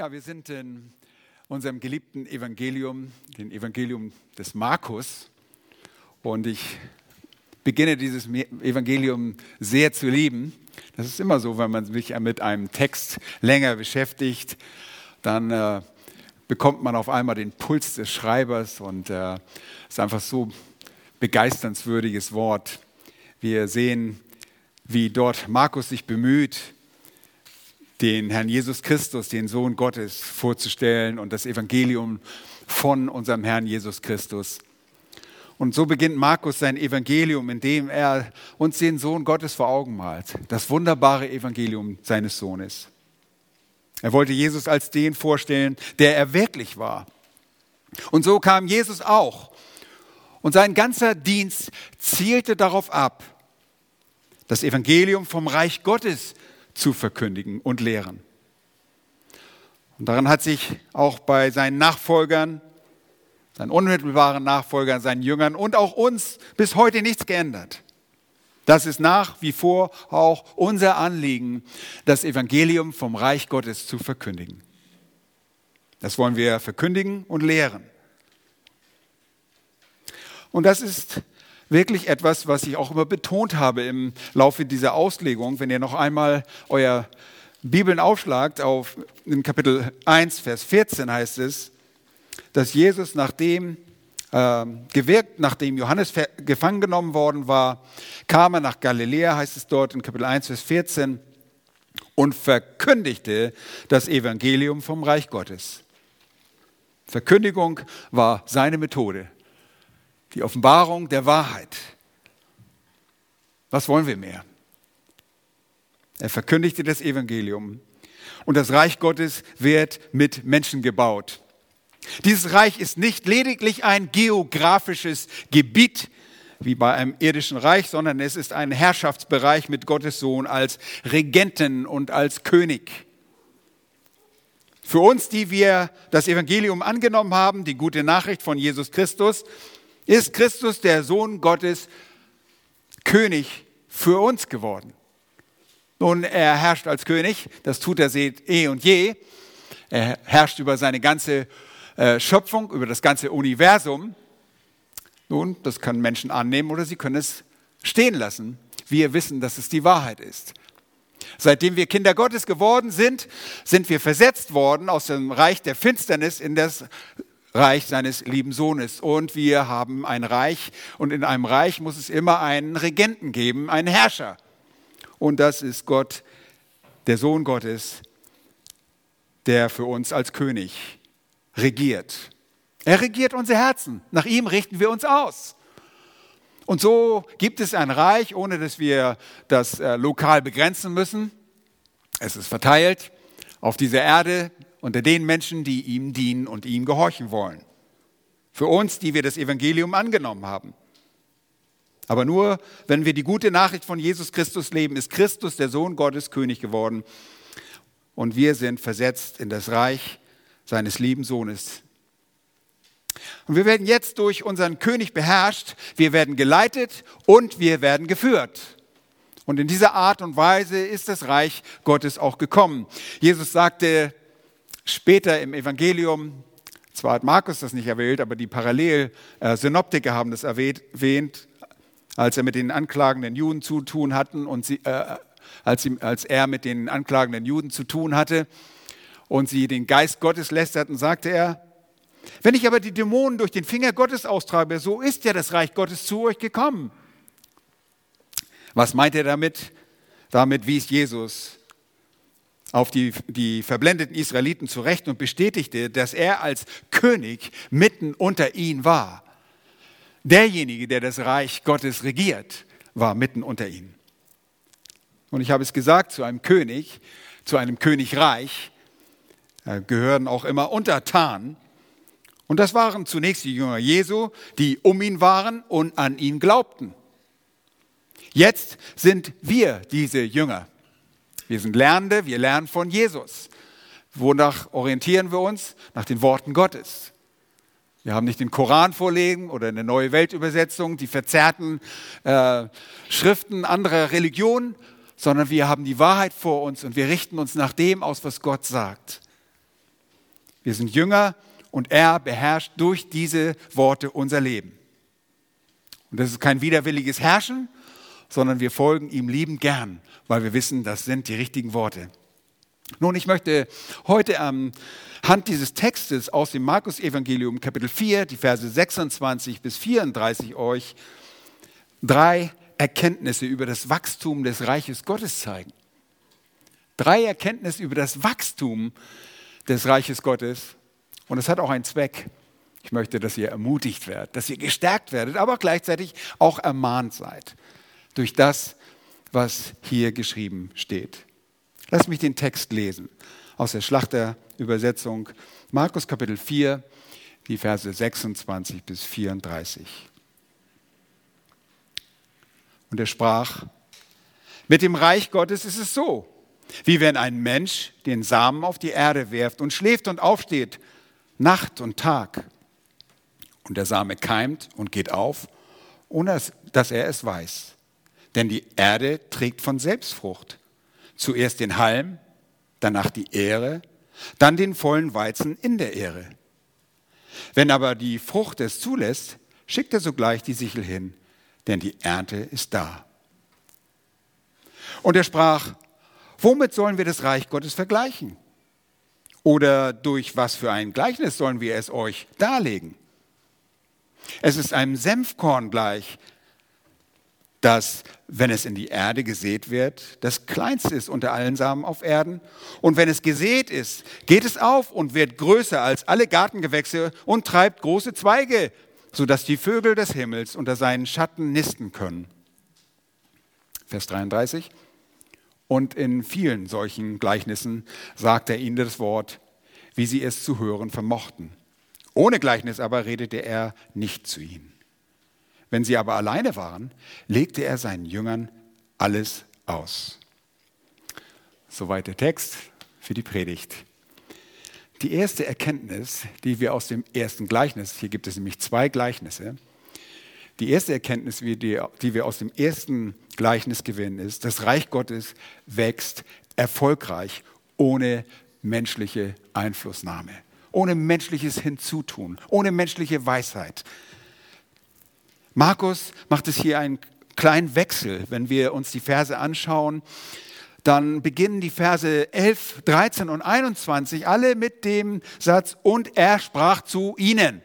Ja, wir sind in unserem geliebten Evangelium, dem Evangelium des Markus. Und ich beginne dieses Evangelium sehr zu lieben. Das ist immer so, wenn man sich mit einem Text länger beschäftigt, dann äh, bekommt man auf einmal den Puls des Schreibers und es äh, ist einfach so begeisternswürdiges Wort. Wir sehen, wie dort Markus sich bemüht, den Herrn Jesus Christus, den Sohn Gottes, vorzustellen und das Evangelium von unserem Herrn Jesus Christus. Und so beginnt Markus sein Evangelium, indem er uns den Sohn Gottes vor Augen malt. Das wunderbare Evangelium seines Sohnes. Er wollte Jesus als den vorstellen, der er wirklich war. Und so kam Jesus auch. Und sein ganzer Dienst zielte darauf ab, das Evangelium vom Reich Gottes zu verkündigen und lehren. Und daran hat sich auch bei seinen Nachfolgern, seinen unmittelbaren Nachfolgern, seinen Jüngern und auch uns bis heute nichts geändert. Das ist nach wie vor auch unser Anliegen, das Evangelium vom Reich Gottes zu verkündigen. Das wollen wir verkündigen und lehren. Und das ist wirklich etwas, was ich auch immer betont habe im Laufe dieser Auslegung. Wenn ihr noch einmal euer Bibeln aufschlagt, auf in Kapitel 1, Vers 14 heißt es, dass Jesus nachdem äh, gewirkt, nachdem Johannes gefangen genommen worden war, kam er nach Galiläa, heißt es dort in Kapitel 1, Vers 14, und verkündigte das Evangelium vom Reich Gottes. Verkündigung war seine Methode die Offenbarung der Wahrheit. Was wollen wir mehr? Er verkündigte das Evangelium und das Reich Gottes wird mit Menschen gebaut. Dieses Reich ist nicht lediglich ein geografisches Gebiet wie bei einem irdischen Reich, sondern es ist ein Herrschaftsbereich mit Gottes Sohn als Regenten und als König. Für uns, die wir das Evangelium angenommen haben, die gute Nachricht von Jesus Christus, ist Christus, der Sohn Gottes, König für uns geworden. Nun, er herrscht als König, das tut er eh und je. Er herrscht über seine ganze äh, Schöpfung, über das ganze Universum. Nun, das können Menschen annehmen oder sie können es stehen lassen. Wir wissen, dass es die Wahrheit ist. Seitdem wir Kinder Gottes geworden sind, sind wir versetzt worden aus dem Reich der Finsternis in das Reich seines lieben Sohnes. Und wir haben ein Reich und in einem Reich muss es immer einen Regenten geben, einen Herrscher. Und das ist Gott, der Sohn Gottes, der für uns als König regiert. Er regiert unsere Herzen. Nach ihm richten wir uns aus. Und so gibt es ein Reich, ohne dass wir das äh, lokal begrenzen müssen. Es ist verteilt auf dieser Erde unter den Menschen, die ihm dienen und ihm gehorchen wollen. Für uns, die wir das Evangelium angenommen haben. Aber nur, wenn wir die gute Nachricht von Jesus Christus leben, ist Christus, der Sohn Gottes, König geworden. Und wir sind versetzt in das Reich seines lieben Sohnes. Und wir werden jetzt durch unseren König beherrscht, wir werden geleitet und wir werden geführt. Und in dieser Art und Weise ist das Reich Gottes auch gekommen. Jesus sagte Später im Evangelium, zwar hat Markus das nicht erwähnt, aber die Parallel-Synoptiker haben das erwähnt, als er mit den anklagenden Juden zu tun hatten und sie, äh, als, sie, als er mit den anklagenden Juden zu tun hatte und sie den Geist Gottes lästerten, sagte er, wenn ich aber die Dämonen durch den Finger Gottes austreibe, so ist ja das Reich Gottes zu euch gekommen. Was meint er damit? Damit wies Jesus auf die, die verblendeten Israeliten zurecht und bestätigte, dass er als König mitten unter ihnen war. Derjenige, der das Reich Gottes regiert, war mitten unter ihnen. Und ich habe es gesagt, zu einem König, zu einem Königreich äh, gehören auch immer Untertanen. Und das waren zunächst die Jünger Jesu, die um ihn waren und an ihn glaubten. Jetzt sind wir diese Jünger. Wir sind Lernende, wir lernen von Jesus. Wonach orientieren wir uns? Nach den Worten Gottes. Wir haben nicht den Koran vorlegen oder eine neue Weltübersetzung, die verzerrten äh, Schriften anderer Religionen, sondern wir haben die Wahrheit vor uns und wir richten uns nach dem aus, was Gott sagt. Wir sind Jünger und er beherrscht durch diese Worte unser Leben. Und das ist kein widerwilliges Herrschen, sondern wir folgen ihm liebend gern, weil wir wissen, das sind die richtigen Worte. Nun, ich möchte heute anhand dieses Textes aus dem Markus-Evangelium, Kapitel 4, die Verse 26 bis 34 euch drei Erkenntnisse über das Wachstum des Reiches Gottes zeigen. Drei Erkenntnisse über das Wachstum des Reiches Gottes. Und es hat auch einen Zweck. Ich möchte, dass ihr ermutigt werdet, dass ihr gestärkt werdet, aber gleichzeitig auch ermahnt seid durch das, was hier geschrieben steht. Lass mich den Text lesen aus der Schlachterübersetzung Markus Kapitel 4, die Verse 26 bis 34. Und er sprach, mit dem Reich Gottes ist es so, wie wenn ein Mensch den Samen auf die Erde werft und schläft und aufsteht, Nacht und Tag. Und der Same keimt und geht auf, ohne dass er es weiß. Denn die Erde trägt von Selbstfrucht. Zuerst den Halm, danach die Ähre, dann den vollen Weizen in der Ähre. Wenn aber die Frucht es zulässt, schickt er sogleich die Sichel hin, denn die Ernte ist da. Und er sprach, womit sollen wir das Reich Gottes vergleichen? Oder durch was für ein Gleichnis sollen wir es euch darlegen? Es ist einem Senfkorn gleich, das, wenn es in die Erde gesät wird, das kleinste ist unter allen Samen auf Erden. Und wenn es gesät ist, geht es auf und wird größer als alle Gartengewächse und treibt große Zweige, sodass die Vögel des Himmels unter seinen Schatten nisten können. Vers 33. Und in vielen solchen Gleichnissen sagt er ihnen das Wort, wie sie es zu hören vermochten. Ohne Gleichnis aber redete er nicht zu ihnen. Wenn sie aber alleine waren, legte er seinen Jüngern alles aus. Soweit der Text für die Predigt. Die erste Erkenntnis, die wir aus dem ersten Gleichnis, hier gibt es nämlich zwei Gleichnisse, die erste Erkenntnis, die wir aus dem ersten Gleichnis gewinnen, ist, das Reich Gottes wächst erfolgreich ohne menschliche Einflussnahme, ohne menschliches Hinzutun, ohne menschliche Weisheit. Markus macht es hier einen kleinen Wechsel. Wenn wir uns die Verse anschauen, dann beginnen die Verse 11, 13 und 21 alle mit dem Satz, und er sprach zu ihnen.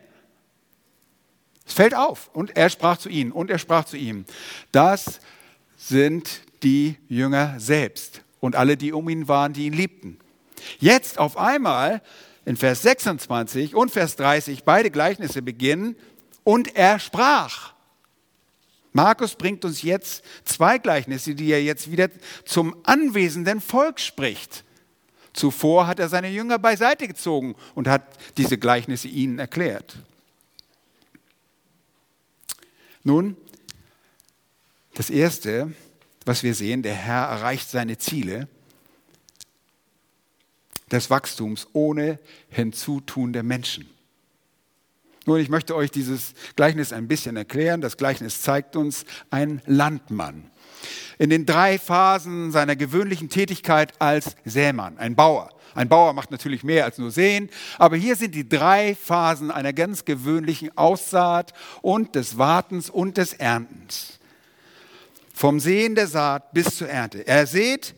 Es fällt auf, und er sprach zu ihnen, und er sprach zu ihm. Das sind die Jünger selbst und alle, die um ihn waren, die ihn liebten. Jetzt auf einmal in Vers 26 und Vers 30 beide Gleichnisse beginnen, und er sprach. Markus bringt uns jetzt zwei Gleichnisse, die er jetzt wieder zum anwesenden Volk spricht. Zuvor hat er seine Jünger beiseite gezogen und hat diese Gleichnisse ihnen erklärt. Nun, das Erste, was wir sehen, der Herr erreicht seine Ziele des Wachstums ohne Hinzutun der Menschen. Nun, ich möchte euch dieses Gleichnis ein bisschen erklären. Das Gleichnis zeigt uns einen Landmann. In den drei Phasen seiner gewöhnlichen Tätigkeit als Sämann, ein Bauer. Ein Bauer macht natürlich mehr als nur säen, aber hier sind die drei Phasen einer ganz gewöhnlichen Aussaat und des Wartens und des Erntens. Vom Sehen der Saat bis zur Ernte. Er sät,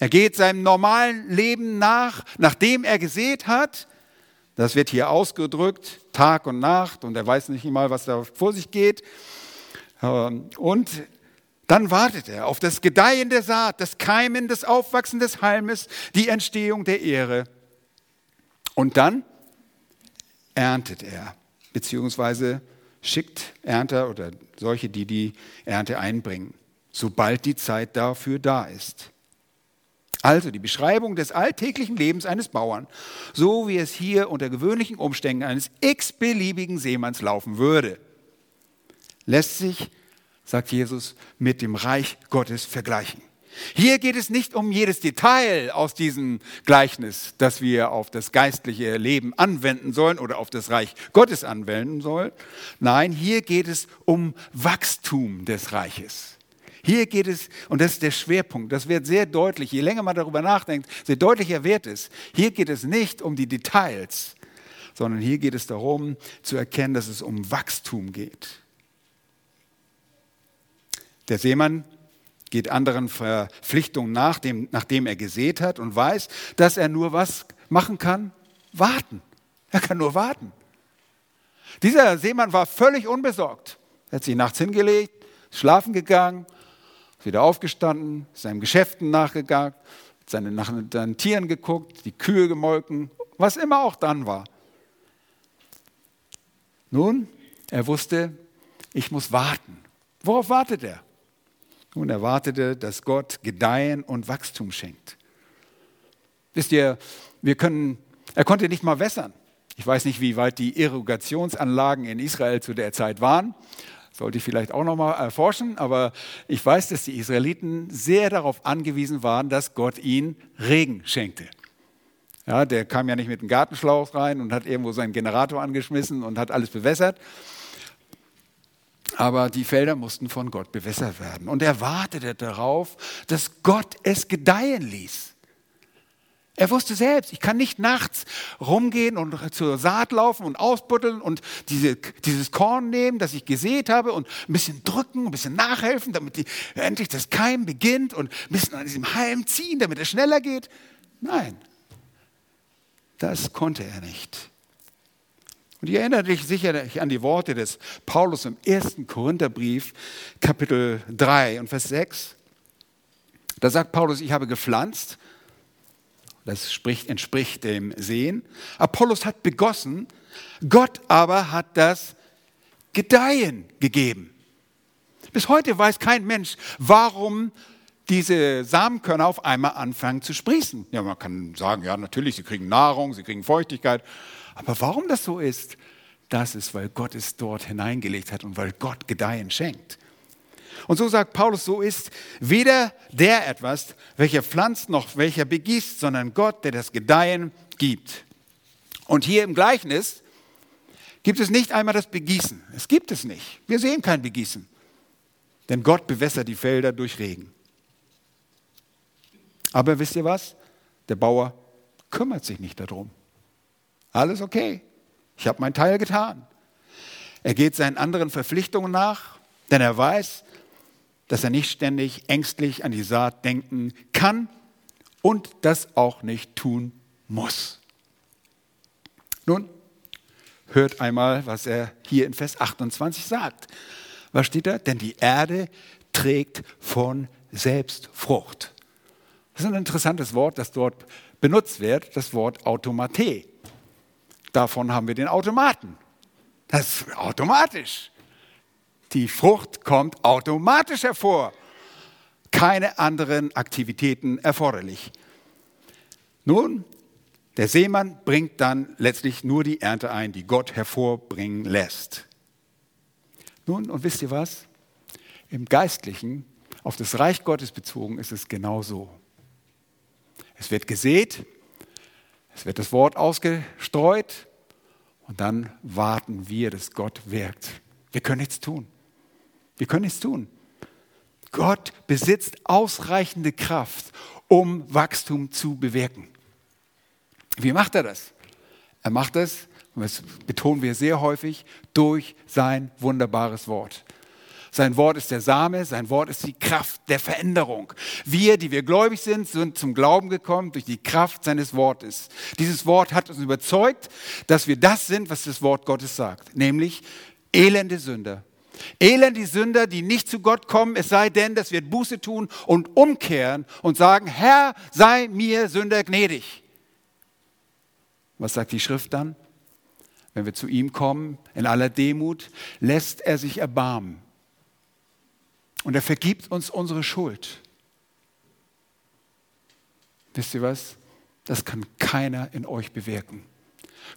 er geht seinem normalen Leben nach, nachdem er gesät hat, das wird hier ausgedrückt, Tag und Nacht, und er weiß nicht mal, was da vor sich geht. Ähm, und dann wartet er auf das Gedeihen der Saat, das Keimen, das Aufwachsen des Halmes, die Entstehung der Ehre. Und dann erntet er, beziehungsweise schickt Ernter oder solche, die die Ernte einbringen, sobald die Zeit dafür da ist. Also die Beschreibung des alltäglichen Lebens eines Bauern, so wie es hier unter gewöhnlichen Umständen eines x-beliebigen Seemanns laufen würde, lässt sich, sagt Jesus, mit dem Reich Gottes vergleichen. Hier geht es nicht um jedes Detail aus diesem Gleichnis, das wir auf das geistliche Leben anwenden sollen oder auf das Reich Gottes anwenden sollen. Nein, hier geht es um Wachstum des Reiches. Hier geht es, und das ist der Schwerpunkt, das wird sehr deutlich, je länger man darüber nachdenkt, sehr deutlicher wird es. Hier geht es nicht um die Details, sondern hier geht es darum zu erkennen, dass es um Wachstum geht. Der Seemann geht anderen Verpflichtungen nach, dem, nachdem er gesät hat und weiß, dass er nur was machen kann? Warten. Er kann nur warten. Dieser Seemann war völlig unbesorgt. Er hat sich nachts hingelegt, schlafen gegangen, wieder aufgestanden, seinen Geschäften nachgegangen, seine, nach seinen Tieren geguckt, die Kühe gemolken, was immer auch dann war. Nun, er wusste, ich muss warten. Worauf wartet er? Nun, er wartete, dass Gott Gedeihen und Wachstum schenkt. Wisst ihr, wir können, er konnte nicht mal wässern. Ich weiß nicht, wie weit die Irrigationsanlagen in Israel zu der Zeit waren. Sollte ich vielleicht auch noch mal erforschen, aber ich weiß, dass die Israeliten sehr darauf angewiesen waren, dass Gott ihnen Regen schenkte. Ja, der kam ja nicht mit einem Gartenschlauch rein und hat irgendwo seinen Generator angeschmissen und hat alles bewässert. Aber die Felder mussten von Gott bewässert werden. Und er wartete darauf, dass Gott es gedeihen ließ. Er wusste selbst, ich kann nicht nachts rumgehen und zur Saat laufen und ausbuddeln und diese, dieses Korn nehmen, das ich gesät habe und ein bisschen drücken, ein bisschen nachhelfen, damit die, endlich das Keim beginnt und ein bisschen an diesem Halm ziehen, damit es schneller geht. Nein, das konnte er nicht. Und ihr erinnert euch sicherlich an die Worte des Paulus im ersten Korintherbrief, Kapitel 3 und Vers 6. Da sagt Paulus, ich habe gepflanzt, das spricht, entspricht dem Sehen. Apollos hat begossen, Gott aber hat das Gedeihen gegeben. Bis heute weiß kein Mensch, warum diese Samenkörner auf einmal anfangen zu sprießen. Ja, man kann sagen, ja, natürlich, sie kriegen Nahrung, sie kriegen Feuchtigkeit. Aber warum das so ist, das ist, weil Gott es dort hineingelegt hat und weil Gott Gedeihen schenkt. Und so sagt Paulus, so ist weder der etwas, welcher pflanzt noch welcher begießt, sondern Gott, der das Gedeihen gibt. Und hier im Gleichnis gibt es nicht einmal das Begießen. Es gibt es nicht. Wir sehen kein Begießen. Denn Gott bewässert die Felder durch Regen. Aber wisst ihr was? Der Bauer kümmert sich nicht darum. Alles okay. Ich habe meinen Teil getan. Er geht seinen anderen Verpflichtungen nach, denn er weiß, dass er nicht ständig ängstlich an die Saat denken kann und das auch nicht tun muss. Nun, hört einmal, was er hier in Vers 28 sagt. Was steht da? Denn die Erde trägt von selbst Frucht. Das ist ein interessantes Wort, das dort benutzt wird, das Wort Automate. Davon haben wir den Automaten. Das ist automatisch. Die Frucht kommt automatisch hervor. Keine anderen Aktivitäten erforderlich. Nun, der Seemann bringt dann letztlich nur die Ernte ein, die Gott hervorbringen lässt. Nun, und wisst ihr was? Im Geistlichen, auf das Reich Gottes bezogen, ist es genau so. Es wird gesät, es wird das Wort ausgestreut und dann warten wir, dass Gott wirkt. Wir können nichts tun. Wir können nichts tun. Gott besitzt ausreichende Kraft, um Wachstum zu bewirken. Wie macht er das? Er macht es, und das betonen wir sehr häufig, durch sein wunderbares Wort. Sein Wort ist der Same, sein Wort ist die Kraft der Veränderung. Wir, die wir gläubig sind, sind zum Glauben gekommen durch die Kraft seines Wortes. Dieses Wort hat uns überzeugt, dass wir das sind, was das Wort Gottes sagt, nämlich elende Sünder, Elend die Sünder, die nicht zu Gott kommen, es sei denn, dass wir Buße tun und umkehren und sagen, Herr, sei mir Sünder gnädig. Was sagt die Schrift dann? Wenn wir zu ihm kommen, in aller Demut, lässt er sich erbarmen. Und er vergibt uns unsere Schuld. Wisst ihr was? Das kann keiner in euch bewirken.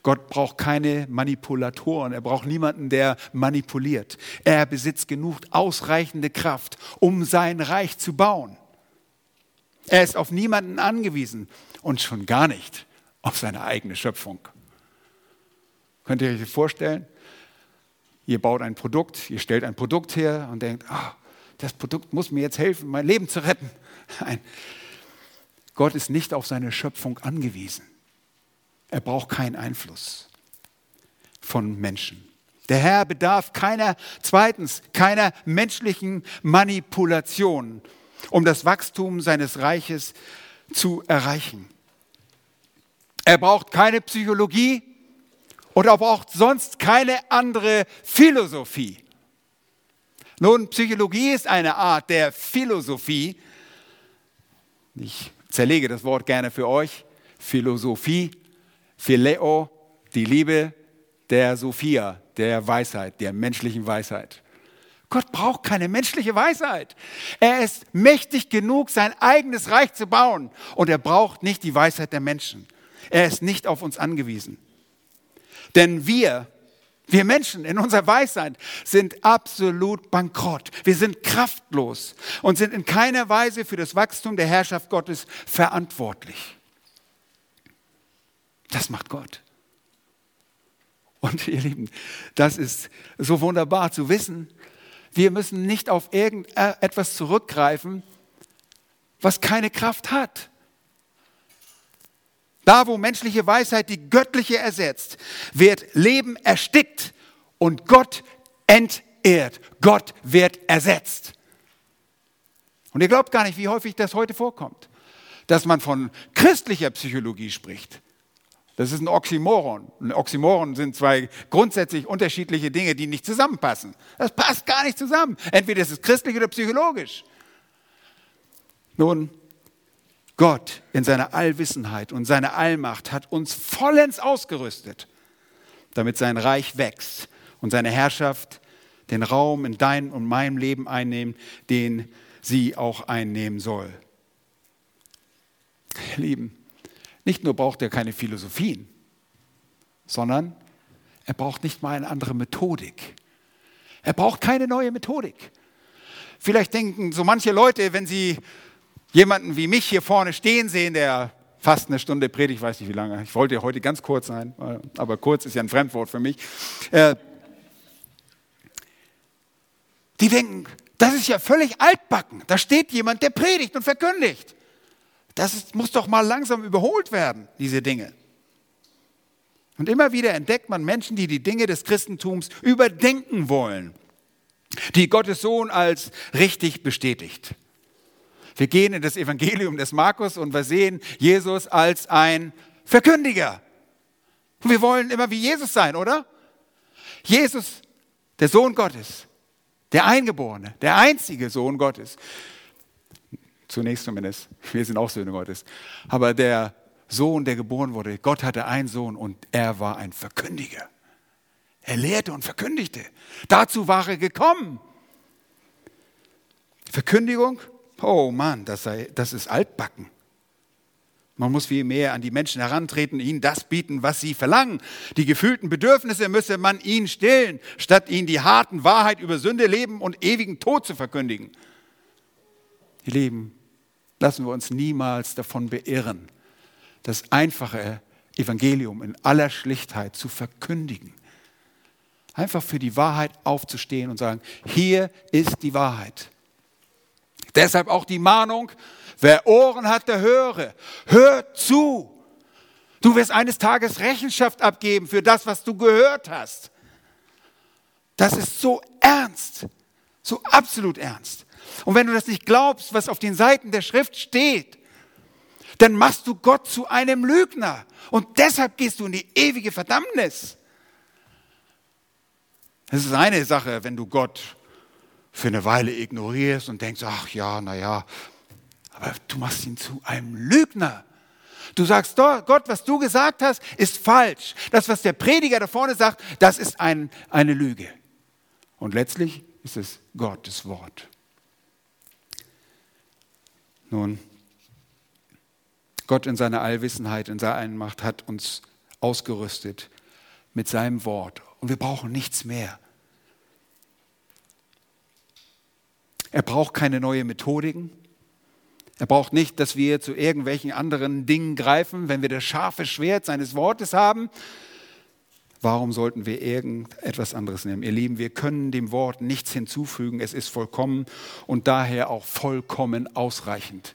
Gott braucht keine Manipulatoren, er braucht niemanden, der manipuliert. Er besitzt genug ausreichende Kraft, um sein Reich zu bauen. Er ist auf niemanden angewiesen und schon gar nicht auf seine eigene Schöpfung. Könnt ihr euch vorstellen? Ihr baut ein Produkt, ihr stellt ein Produkt her und denkt, ah, das Produkt muss mir jetzt helfen, mein Leben zu retten. Nein, Gott ist nicht auf seine Schöpfung angewiesen. Er braucht keinen Einfluss von Menschen. Der Herr bedarf keiner, zweitens, keiner menschlichen Manipulation, um das Wachstum seines Reiches zu erreichen. Er braucht keine Psychologie und er braucht sonst keine andere Philosophie. Nun, Psychologie ist eine Art der Philosophie. Ich zerlege das Wort gerne für euch. Philosophie, Phileo, die Liebe der Sophia, der Weisheit, der menschlichen Weisheit. Gott braucht keine menschliche Weisheit. Er ist mächtig genug, sein eigenes Reich zu bauen. Und er braucht nicht die Weisheit der Menschen. Er ist nicht auf uns angewiesen. Denn wir, wir Menschen in unserer Weisheit sind absolut bankrott. Wir sind kraftlos und sind in keiner Weise für das Wachstum der Herrschaft Gottes verantwortlich. Das macht Gott. Und ihr Lieben, das ist so wunderbar zu wissen. Wir müssen nicht auf irgendetwas zurückgreifen, was keine Kraft hat. Da, wo menschliche Weisheit die göttliche ersetzt, wird Leben erstickt und Gott entehrt. Gott wird ersetzt. Und ihr glaubt gar nicht, wie häufig das heute vorkommt, dass man von christlicher Psychologie spricht. Das ist ein Oxymoron. Ein Oxymoron sind zwei grundsätzlich unterschiedliche Dinge, die nicht zusammenpassen. Das passt gar nicht zusammen. Entweder ist es christlich oder psychologisch. Nun, Gott in seiner Allwissenheit und seiner Allmacht hat uns vollends ausgerüstet, damit sein Reich wächst und seine Herrschaft den Raum in deinem und meinem Leben einnehmen, den sie auch einnehmen soll. Lieben, nicht nur braucht er keine Philosophien, sondern er braucht nicht mal eine andere Methodik. Er braucht keine neue Methodik. Vielleicht denken so manche Leute, wenn sie jemanden wie mich hier vorne stehen sehen, der fast eine Stunde predigt, ich weiß nicht wie lange, ich wollte heute ganz kurz sein, aber kurz ist ja ein Fremdwort für mich. Äh, die denken, das ist ja völlig altbacken. Da steht jemand, der predigt und verkündigt. Das ist, muss doch mal langsam überholt werden, diese Dinge. Und immer wieder entdeckt man Menschen, die die Dinge des Christentums überdenken wollen, die Gottes Sohn als richtig bestätigt. Wir gehen in das Evangelium des Markus und wir sehen Jesus als ein Verkündiger. Und wir wollen immer wie Jesus sein, oder? Jesus, der Sohn Gottes, der Eingeborene, der einzige Sohn Gottes, Zunächst zumindest. Wir sind auch Söhne Gottes. Aber der Sohn, der geboren wurde, Gott hatte einen Sohn und er war ein Verkündiger. Er lehrte und verkündigte. Dazu war er gekommen. Verkündigung, oh Mann, das, sei, das ist altbacken. Man muss viel mehr an die Menschen herantreten, ihnen das bieten, was sie verlangen. Die gefühlten Bedürfnisse müsse man ihnen stillen, statt ihnen die harten Wahrheit über Sünde, Leben und ewigen Tod zu verkündigen. Ihr Lieben, lassen wir uns niemals davon beirren, das einfache Evangelium in aller Schlichtheit zu verkündigen. Einfach für die Wahrheit aufzustehen und sagen, hier ist die Wahrheit. Deshalb auch die Mahnung, wer Ohren hat, der höre. Hör zu. Du wirst eines Tages Rechenschaft abgeben für das, was du gehört hast. Das ist so ernst, so absolut ernst. Und wenn du das nicht glaubst, was auf den Seiten der Schrift steht, dann machst du Gott zu einem Lügner. Und deshalb gehst du in die ewige Verdammnis. Es ist eine Sache, wenn du Gott für eine Weile ignorierst und denkst, ach ja, naja, aber du machst ihn zu einem Lügner. Du sagst, Gott, was du gesagt hast, ist falsch. Das, was der Prediger da vorne sagt, das ist ein, eine Lüge. Und letztlich ist es Gottes Wort. Nun, Gott in seiner Allwissenheit, in seiner Macht hat uns ausgerüstet mit seinem Wort. Und wir brauchen nichts mehr. Er braucht keine neue Methodiken. Er braucht nicht, dass wir zu irgendwelchen anderen Dingen greifen, wenn wir das scharfe Schwert seines Wortes haben. Warum sollten wir irgendetwas anderes nehmen? Ihr Lieben, wir können dem Wort nichts hinzufügen. Es ist vollkommen und daher auch vollkommen ausreichend.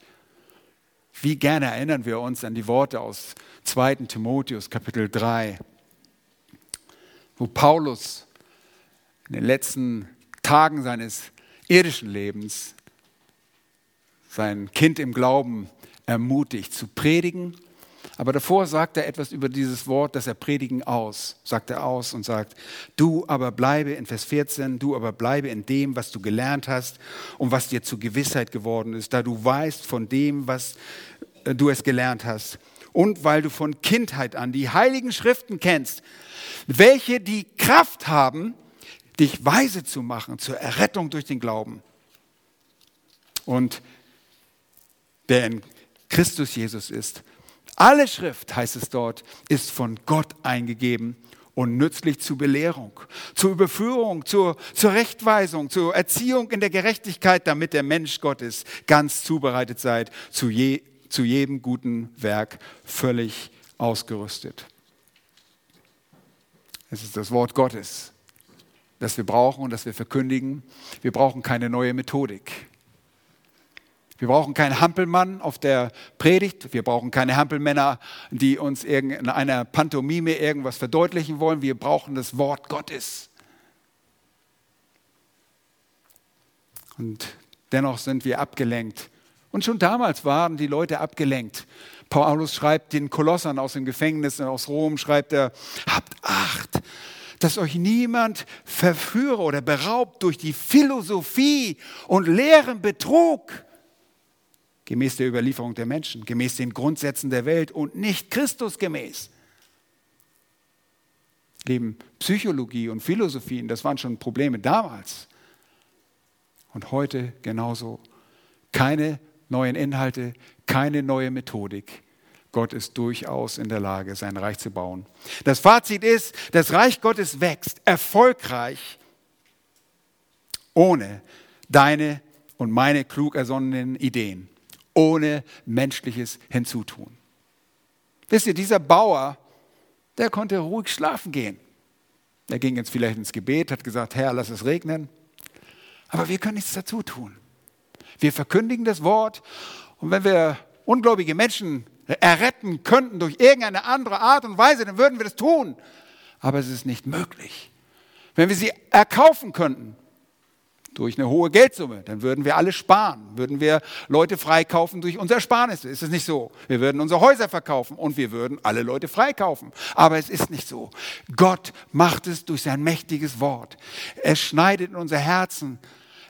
Wie gerne erinnern wir uns an die Worte aus 2. Timotheus Kapitel 3, wo Paulus in den letzten Tagen seines irdischen Lebens sein Kind im Glauben ermutigt, zu predigen aber davor sagt er etwas über dieses Wort, das er predigen aus, sagt er aus und sagt, du aber bleibe in Vers 14, du aber bleibe in dem, was du gelernt hast und was dir zur Gewissheit geworden ist, da du weißt von dem, was äh, du es gelernt hast. Und weil du von Kindheit an die heiligen Schriften kennst, welche die Kraft haben, dich weise zu machen zur Errettung durch den Glauben. Und der in Christus Jesus ist, alle Schrift, heißt es dort, ist von Gott eingegeben und nützlich zur Belehrung, zur Überführung, zur, zur Rechtweisung, zur Erziehung in der Gerechtigkeit, damit der Mensch Gottes ganz zubereitet sei, zu, je, zu jedem guten Werk völlig ausgerüstet. Es ist das Wort Gottes, das wir brauchen und das wir verkündigen. Wir brauchen keine neue Methodik. Wir brauchen keinen Hampelmann auf der Predigt. Wir brauchen keine Hampelmänner, die uns in einer Pantomime irgendwas verdeutlichen wollen. Wir brauchen das Wort Gottes. Und dennoch sind wir abgelenkt. Und schon damals waren die Leute abgelenkt. Paulus schreibt den Kolossern aus dem Gefängnis aus Rom, schreibt er, habt Acht, dass euch niemand verführe oder beraubt durch die Philosophie und leeren Betrug gemäß der Überlieferung der Menschen, gemäß den Grundsätzen der Welt und nicht Christusgemäß. Leben Psychologie und Philosophien, das waren schon Probleme damals. Und heute genauso. Keine neuen Inhalte, keine neue Methodik. Gott ist durchaus in der Lage, sein Reich zu bauen. Das Fazit ist, das Reich Gottes wächst erfolgreich ohne deine und meine klug ersonnenen Ideen ohne menschliches Hinzutun. Wisst ihr, dieser Bauer, der konnte ruhig schlafen gehen. Er ging jetzt vielleicht ins Gebet, hat gesagt, Herr, lass es regnen. Aber wir können nichts dazu tun. Wir verkündigen das Wort und wenn wir ungläubige Menschen erretten könnten durch irgendeine andere Art und Weise, dann würden wir das tun. Aber es ist nicht möglich. Wenn wir sie erkaufen könnten, durch eine hohe Geldsumme, dann würden wir alle sparen, würden wir Leute freikaufen durch unser Ersparnisse. Ist es nicht so? Wir würden unsere Häuser verkaufen und wir würden alle Leute freikaufen. Aber es ist nicht so. Gott macht es durch sein mächtiges Wort. Es schneidet in unser Herzen,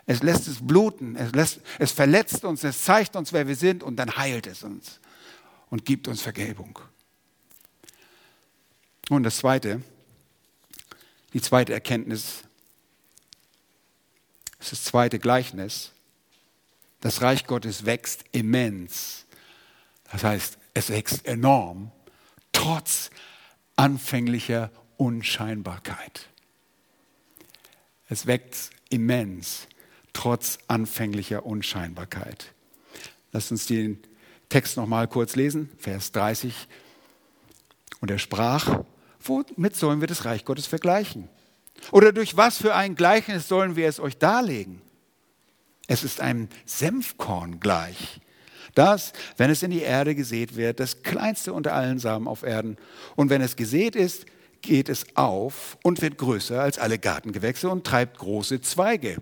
es lässt es bluten, es, lässt, es verletzt uns, es zeigt uns, wer wir sind und dann heilt es uns und gibt uns Vergebung. Und das Zweite, die zweite Erkenntnis das ist das zweite Gleichnis. Das Reich Gottes wächst immens. Das heißt, es wächst enorm, trotz anfänglicher Unscheinbarkeit. Es wächst immens, trotz anfänglicher Unscheinbarkeit. Lass uns den Text noch mal kurz lesen, Vers 30. Und er sprach, womit sollen wir das Reich Gottes vergleichen? Oder durch was für ein Gleichnis sollen wir es euch darlegen? Es ist einem Senfkorn gleich, das, wenn es in die Erde gesät wird, das kleinste unter allen Samen auf Erden. Und wenn es gesät ist, geht es auf und wird größer als alle Gartengewächse und treibt große Zweige,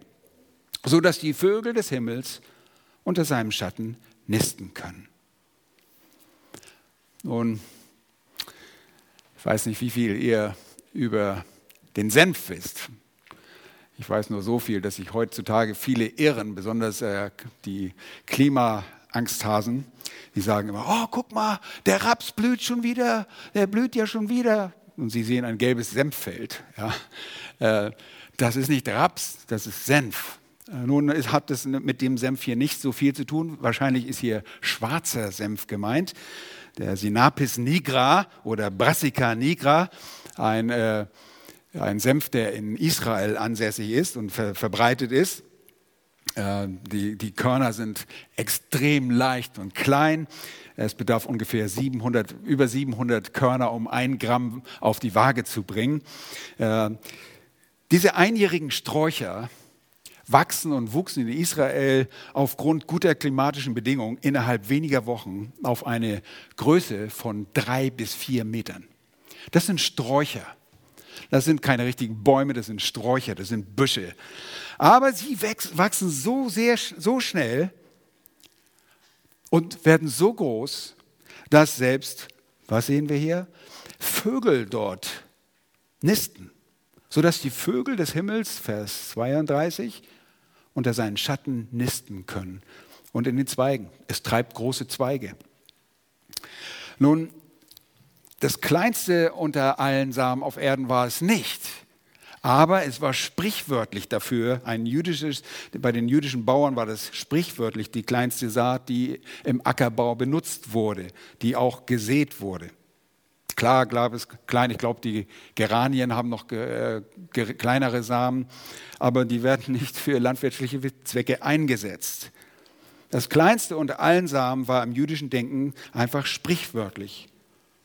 so dass die Vögel des Himmels unter seinem Schatten nisten können. Nun, ich weiß nicht, wie viel ihr über den Senf isst. Ich weiß nur so viel, dass sich heutzutage viele irren, besonders äh, die Klimaangsthasen, die sagen immer, oh, guck mal, der Raps blüht schon wieder, der blüht ja schon wieder. Und sie sehen ein gelbes Senffeld. Ja. Äh, das ist nicht Raps, das ist Senf. Äh, nun hat das mit dem Senf hier nicht so viel zu tun. Wahrscheinlich ist hier schwarzer Senf gemeint. Der Sinapis nigra oder Brassica nigra, ein äh, ein Senf, der in Israel ansässig ist und ver verbreitet ist. Äh, die, die Körner sind extrem leicht und klein. Es bedarf ungefähr 700, über 700 Körner, um ein Gramm auf die Waage zu bringen. Äh, diese einjährigen Sträucher wachsen und wuchsen in Israel aufgrund guter klimatischen Bedingungen innerhalb weniger Wochen auf eine Größe von drei bis vier Metern. Das sind Sträucher. Das sind keine richtigen Bäume, das sind Sträucher, das sind Büsche. Aber sie wachsen so sehr, so schnell und werden so groß, dass selbst, was sehen wir hier? Vögel dort nisten, sodass die Vögel des Himmels, Vers 32, unter seinen Schatten nisten können und in den Zweigen. Es treibt große Zweige. Nun, das kleinste unter allen Samen auf Erden war es nicht. Aber es war sprichwörtlich dafür, ein jüdisches, bei den jüdischen Bauern war das sprichwörtlich die kleinste Saat, die im Ackerbau benutzt wurde, die auch gesät wurde. Klar, klar ist klein. Ich glaube, die Geranien haben noch äh, kleinere Samen, aber die werden nicht für landwirtschaftliche Zwecke eingesetzt. Das kleinste unter allen Samen war im jüdischen Denken einfach sprichwörtlich.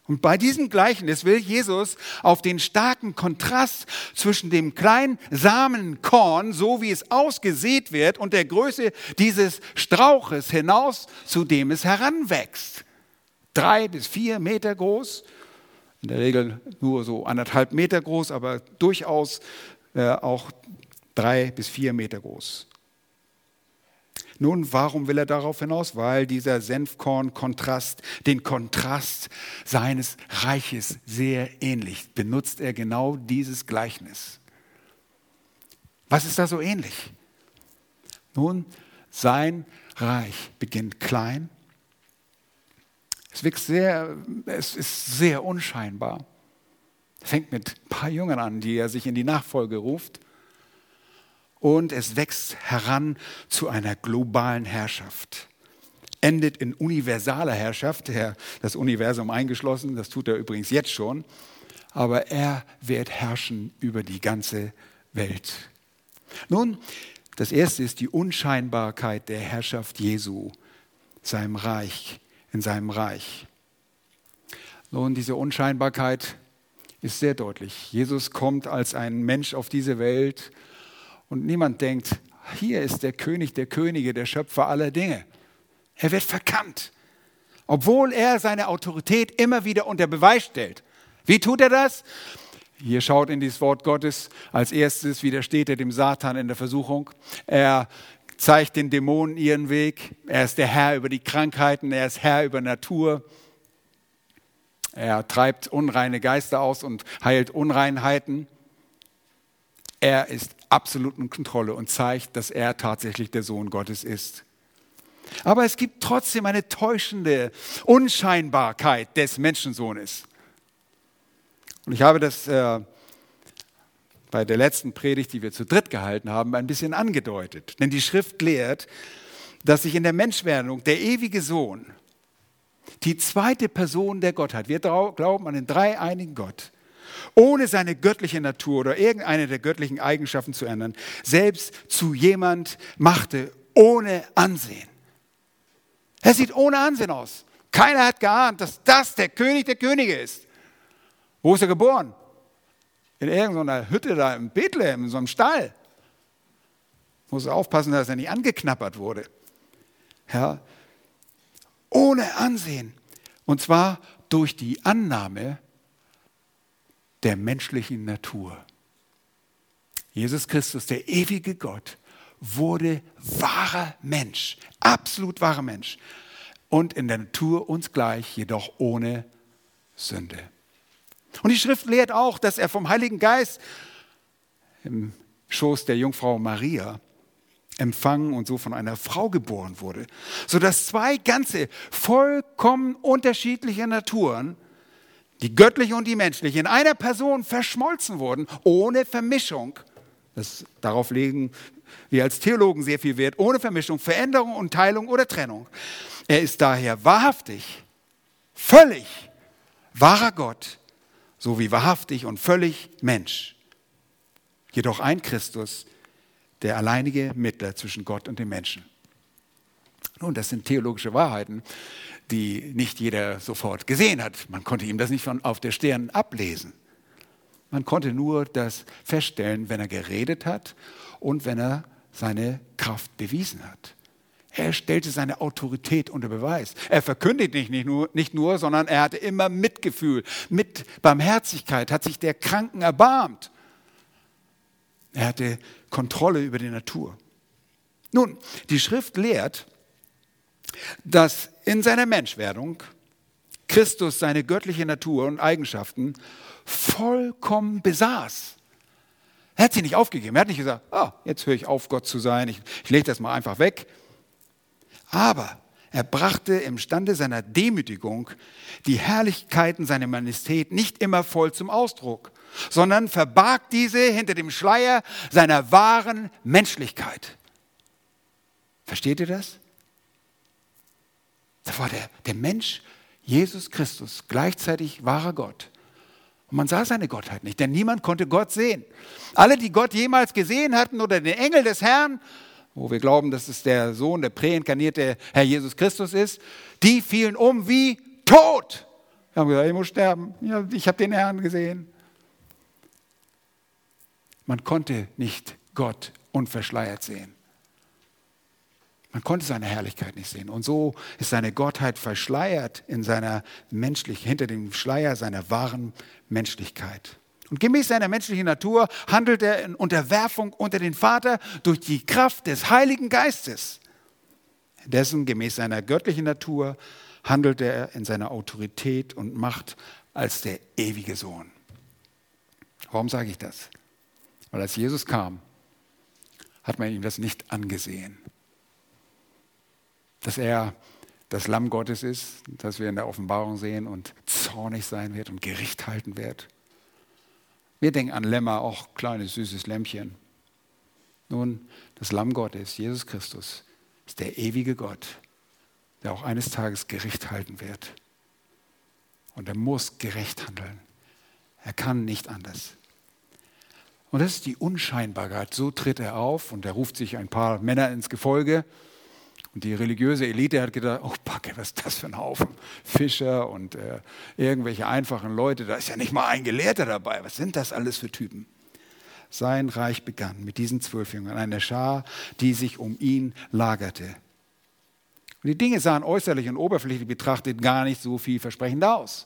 Und bei diesem Gleichnis will Jesus auf den starken Kontrast zwischen dem kleinen Samenkorn, so wie es ausgesät wird, und der Größe dieses Strauches hinaus, zu dem es heranwächst. Drei bis vier Meter groß, in der Regel nur so anderthalb Meter groß, aber durchaus äh, auch drei bis vier Meter groß. Nun, warum will er darauf hinaus? Weil dieser Senfkorn-Kontrast, den Kontrast seines Reiches sehr ähnlich, benutzt er genau dieses Gleichnis. Was ist da so ähnlich? Nun, sein Reich beginnt klein. Es, wächst sehr, es ist sehr unscheinbar. Fängt mit ein paar Jüngern an, die er sich in die Nachfolge ruft und es wächst heran zu einer globalen Herrschaft. Endet in universaler Herrschaft, das Universum eingeschlossen, das tut er übrigens jetzt schon, aber er wird herrschen über die ganze Welt. Nun, das erste ist die Unscheinbarkeit der Herrschaft Jesu, seinem Reich, in seinem Reich. Nun, diese Unscheinbarkeit ist sehr deutlich. Jesus kommt als ein Mensch auf diese Welt und niemand denkt, hier ist der König der Könige, der Schöpfer aller Dinge. Er wird verkannt, obwohl er seine Autorität immer wieder unter Beweis stellt. Wie tut er das? Hier schaut in dieses Wort Gottes. Als erstes widersteht er dem Satan in der Versuchung. Er zeigt den Dämonen ihren Weg. Er ist der Herr über die Krankheiten. Er ist Herr über Natur. Er treibt unreine Geister aus und heilt Unreinheiten. Er ist absolut in Kontrolle und zeigt, dass er tatsächlich der Sohn Gottes ist. Aber es gibt trotzdem eine täuschende Unscheinbarkeit des Menschensohnes. Und ich habe das äh, bei der letzten Predigt, die wir zu dritt gehalten haben, ein bisschen angedeutet. Denn die Schrift lehrt, dass sich in der Menschwerdung der ewige Sohn, die zweite Person der Gottheit, wir glauben an den dreieinigen Gott, ohne seine göttliche Natur oder irgendeine der göttlichen Eigenschaften zu ändern, selbst zu jemand machte ohne Ansehen. Er sieht ohne Ansehen aus. Keiner hat geahnt, dass das der König der Könige ist. Wo ist er geboren? In irgendeiner Hütte da im Bethlehem, in so einem Stall. Muss er aufpassen, dass er nicht angeknappert wurde. Ja, ohne Ansehen. Und zwar durch die Annahme der menschlichen Natur. Jesus Christus, der ewige Gott, wurde wahrer Mensch, absolut wahrer Mensch und in der Natur uns gleich, jedoch ohne Sünde. Und die Schrift lehrt auch, dass er vom Heiligen Geist im Schoß der Jungfrau Maria empfangen und so von einer Frau geboren wurde, sodass zwei ganze vollkommen unterschiedliche Naturen die göttliche und die menschliche, in einer Person verschmolzen wurden, ohne Vermischung. Das, darauf legen wir als Theologen sehr viel Wert, ohne Vermischung, Veränderung und Teilung oder Trennung. Er ist daher wahrhaftig, völlig wahrer Gott, sowie wahrhaftig und völlig Mensch. Jedoch ein Christus, der alleinige Mittler zwischen Gott und den Menschen. Nun, das sind theologische Wahrheiten, die nicht jeder sofort gesehen hat. Man konnte ihm das nicht von auf der Stirn ablesen. Man konnte nur das feststellen, wenn er geredet hat und wenn er seine Kraft bewiesen hat. Er stellte seine Autorität unter Beweis. Er verkündigte nicht nur, nicht nur, sondern er hatte immer Mitgefühl, mit Barmherzigkeit, hat sich der Kranken erbarmt. Er hatte Kontrolle über die Natur. Nun, die Schrift lehrt, dass in seiner Menschwerdung Christus seine göttliche Natur und Eigenschaften vollkommen besaß. Er hat sie nicht aufgegeben. Er hat nicht gesagt, oh, jetzt höre ich auf, Gott zu sein, ich, ich lege das mal einfach weg. Aber er brachte im Stande seiner Demütigung die Herrlichkeiten seiner Majestät nicht immer voll zum Ausdruck, sondern verbarg diese hinter dem Schleier seiner wahren Menschlichkeit. Versteht ihr das? Da war der, der Mensch, Jesus Christus, gleichzeitig wahrer Gott. Und man sah seine Gottheit nicht, denn niemand konnte Gott sehen. Alle, die Gott jemals gesehen hatten oder den Engel des Herrn, wo wir glauben, dass es der Sohn, der präinkarnierte Herr Jesus Christus ist, die fielen um wie tot. Wir haben gesagt, ich muss sterben. Ja, ich habe den Herrn gesehen. Man konnte nicht Gott unverschleiert sehen. Man konnte seine Herrlichkeit nicht sehen. Und so ist seine Gottheit verschleiert in seiner menschlichen, hinter dem Schleier seiner wahren Menschlichkeit. Und gemäß seiner menschlichen Natur handelt er in Unterwerfung unter den Vater durch die Kraft des Heiligen Geistes. Dessen gemäß seiner göttlichen Natur handelt er in seiner Autorität und Macht als der ewige Sohn. Warum sage ich das? Weil als Jesus kam, hat man ihm das nicht angesehen. Dass er das Lamm Gottes ist, das wir in der Offenbarung sehen und zornig sein wird und Gericht halten wird. Wir denken an Lämmer, auch kleines süßes Lämmchen. Nun, das Lamm Gottes, Jesus Christus, ist der ewige Gott, der auch eines Tages Gericht halten wird. Und er muss gerecht handeln. Er kann nicht anders. Und das ist die Unscheinbarkeit. So tritt er auf und er ruft sich ein paar Männer ins Gefolge und die religiöse Elite hat gedacht, oh Backe, was ist das für ein Haufen Fischer und äh, irgendwelche einfachen Leute, da ist ja nicht mal ein Gelehrter dabei. Was sind das alles für Typen? Sein Reich begann mit diesen zwölf Jüngern, einer Schar, die sich um ihn lagerte. Und die Dinge sahen äußerlich und oberflächlich betrachtet gar nicht so vielversprechend aus.